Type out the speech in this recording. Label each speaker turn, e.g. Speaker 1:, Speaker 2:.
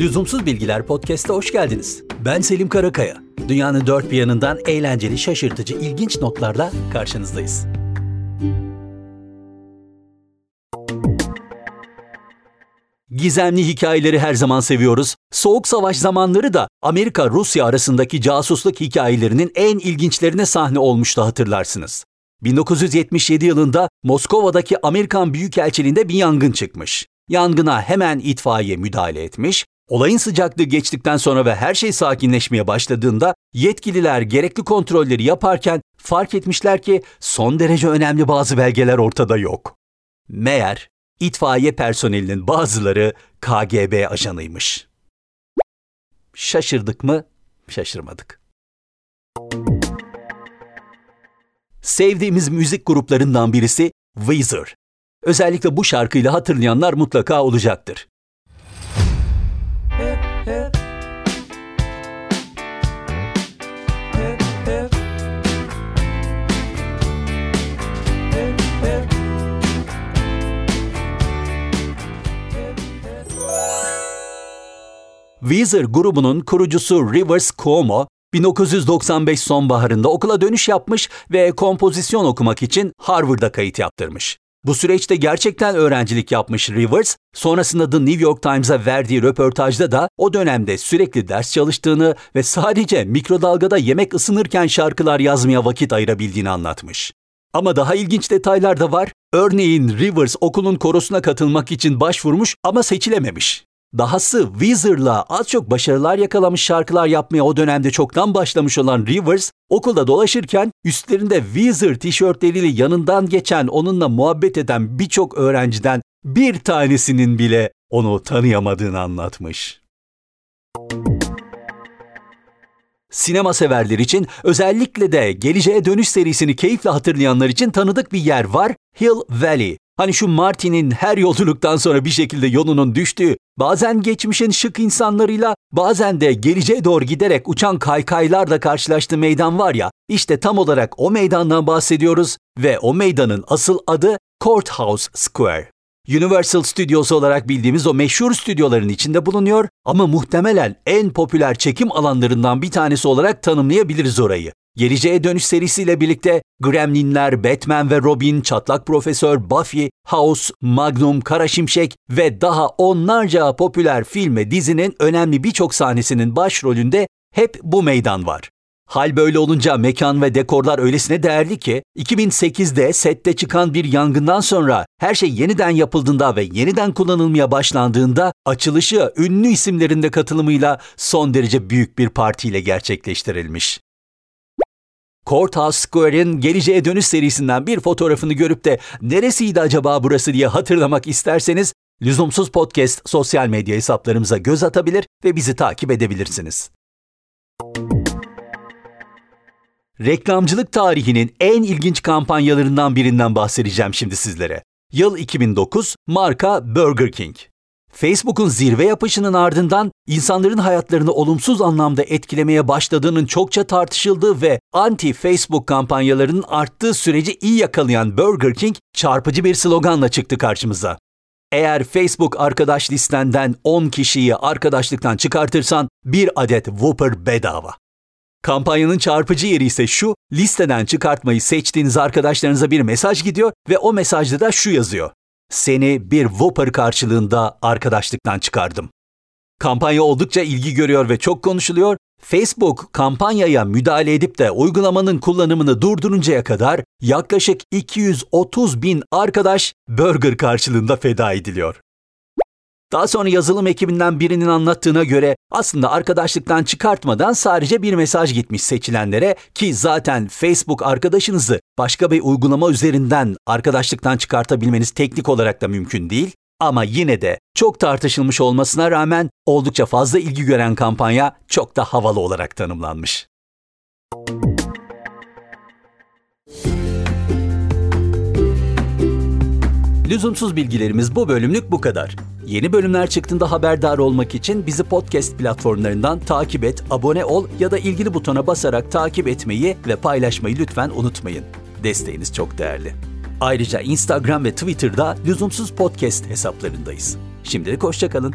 Speaker 1: Lüzumsuz Bilgiler Podcast'a hoş geldiniz. Ben Selim Karakaya. Dünyanın dört bir yanından eğlenceli, şaşırtıcı, ilginç notlarla karşınızdayız. Gizemli hikayeleri her zaman seviyoruz. Soğuk savaş zamanları da Amerika-Rusya arasındaki casusluk hikayelerinin en ilginçlerine sahne olmuştu hatırlarsınız. 1977 yılında Moskova'daki Amerikan Büyükelçiliğinde bir yangın çıkmış. Yangına hemen itfaiye müdahale etmiş. Olayın sıcaklığı geçtikten sonra ve her şey sakinleşmeye başladığında yetkililer gerekli kontrolleri yaparken fark etmişler ki son derece önemli bazı belgeler ortada yok. Meğer itfaiye personelinin bazıları KGB ajanıymış. Şaşırdık mı? Şaşırmadık. Sevdiğimiz müzik gruplarından birisi Weezer. Özellikle bu şarkıyla hatırlayanlar mutlaka olacaktır. Weezer grubunun kurucusu Rivers Cuomo, 1995 sonbaharında okula dönüş yapmış ve kompozisyon okumak için Harvard'a kayıt yaptırmış. Bu süreçte gerçekten öğrencilik yapmış Rivers, sonrasında The New York Times'a verdiği röportajda da o dönemde sürekli ders çalıştığını ve sadece mikrodalgada yemek ısınırken şarkılar yazmaya vakit ayırabildiğini anlatmış. Ama daha ilginç detaylar da var. Örneğin Rivers okulun korosuna katılmak için başvurmuş ama seçilememiş. Dahası Weezer'la az çok başarılar yakalamış şarkılar yapmaya o dönemde çoktan başlamış olan Rivers, okulda dolaşırken üstlerinde Weezer tişörtleriyle yanından geçen onunla muhabbet eden birçok öğrenciden bir tanesinin bile onu tanıyamadığını anlatmış. Sinema severler için özellikle de Geleceğe Dönüş serisini keyifle hatırlayanlar için tanıdık bir yer var, Hill Valley. Hani şu Martin'in her yolculuktan sonra bir şekilde yolunun düştüğü, bazen geçmişin şık insanlarıyla, bazen de geleceğe doğru giderek uçan kaykaylarla karşılaştığı meydan var ya, işte tam olarak o meydandan bahsediyoruz ve o meydanın asıl adı Courthouse Square. Universal Studios olarak bildiğimiz o meşhur stüdyoların içinde bulunuyor ama muhtemelen en popüler çekim alanlarından bir tanesi olarak tanımlayabiliriz orayı. Geleceğe Dönüş serisiyle birlikte Gremlinler, Batman ve Robin, Çatlak Profesör, Buffy, House, Magnum, Kara Şimşek ve daha onlarca popüler film ve dizinin önemli birçok sahnesinin başrolünde hep bu meydan var. Hal böyle olunca mekan ve dekorlar öylesine değerli ki 2008'de sette çıkan bir yangından sonra her şey yeniden yapıldığında ve yeniden kullanılmaya başlandığında açılışı ünlü isimlerin de katılımıyla son derece büyük bir partiyle gerçekleştirilmiş. Courthouse Square'in Geleceğe Dönüş serisinden bir fotoğrafını görüp de neresiydi acaba burası diye hatırlamak isterseniz Lüzumsuz Podcast sosyal medya hesaplarımıza göz atabilir ve bizi takip edebilirsiniz. Reklamcılık tarihinin en ilginç kampanyalarından birinden bahsedeceğim şimdi sizlere. Yıl 2009, marka Burger King. Facebook'un zirve yapışının ardından insanların hayatlarını olumsuz anlamda etkilemeye başladığının çokça tartışıldığı ve anti-Facebook kampanyalarının arttığı süreci iyi yakalayan Burger King çarpıcı bir sloganla çıktı karşımıza. Eğer Facebook arkadaş listenden 10 kişiyi arkadaşlıktan çıkartırsan bir adet Whopper bedava. Kampanyanın çarpıcı yeri ise şu, listeden çıkartmayı seçtiğiniz arkadaşlarınıza bir mesaj gidiyor ve o mesajda da şu yazıyor. Seni bir Whopper karşılığında arkadaşlıktan çıkardım. Kampanya oldukça ilgi görüyor ve çok konuşuluyor. Facebook kampanyaya müdahale edip de uygulamanın kullanımını durduruncaya kadar yaklaşık 230 bin arkadaş burger karşılığında feda ediliyor. Daha sonra yazılım ekibinden birinin anlattığına göre aslında arkadaşlıktan çıkartmadan sadece bir mesaj gitmiş seçilenlere ki zaten Facebook arkadaşınızı başka bir uygulama üzerinden arkadaşlıktan çıkartabilmeniz teknik olarak da mümkün değil. Ama yine de çok tartışılmış olmasına rağmen oldukça fazla ilgi gören kampanya çok da havalı olarak tanımlanmış. Lüzumsuz bilgilerimiz bu bölümlük bu kadar. Yeni bölümler çıktığında haberdar olmak için bizi podcast platformlarından takip et, abone ol ya da ilgili butona basarak takip etmeyi ve paylaşmayı lütfen unutmayın. Desteğiniz çok değerli. Ayrıca Instagram ve Twitter'da Lüzumsuz Podcast hesaplarındayız. Şimdilik hoşçakalın.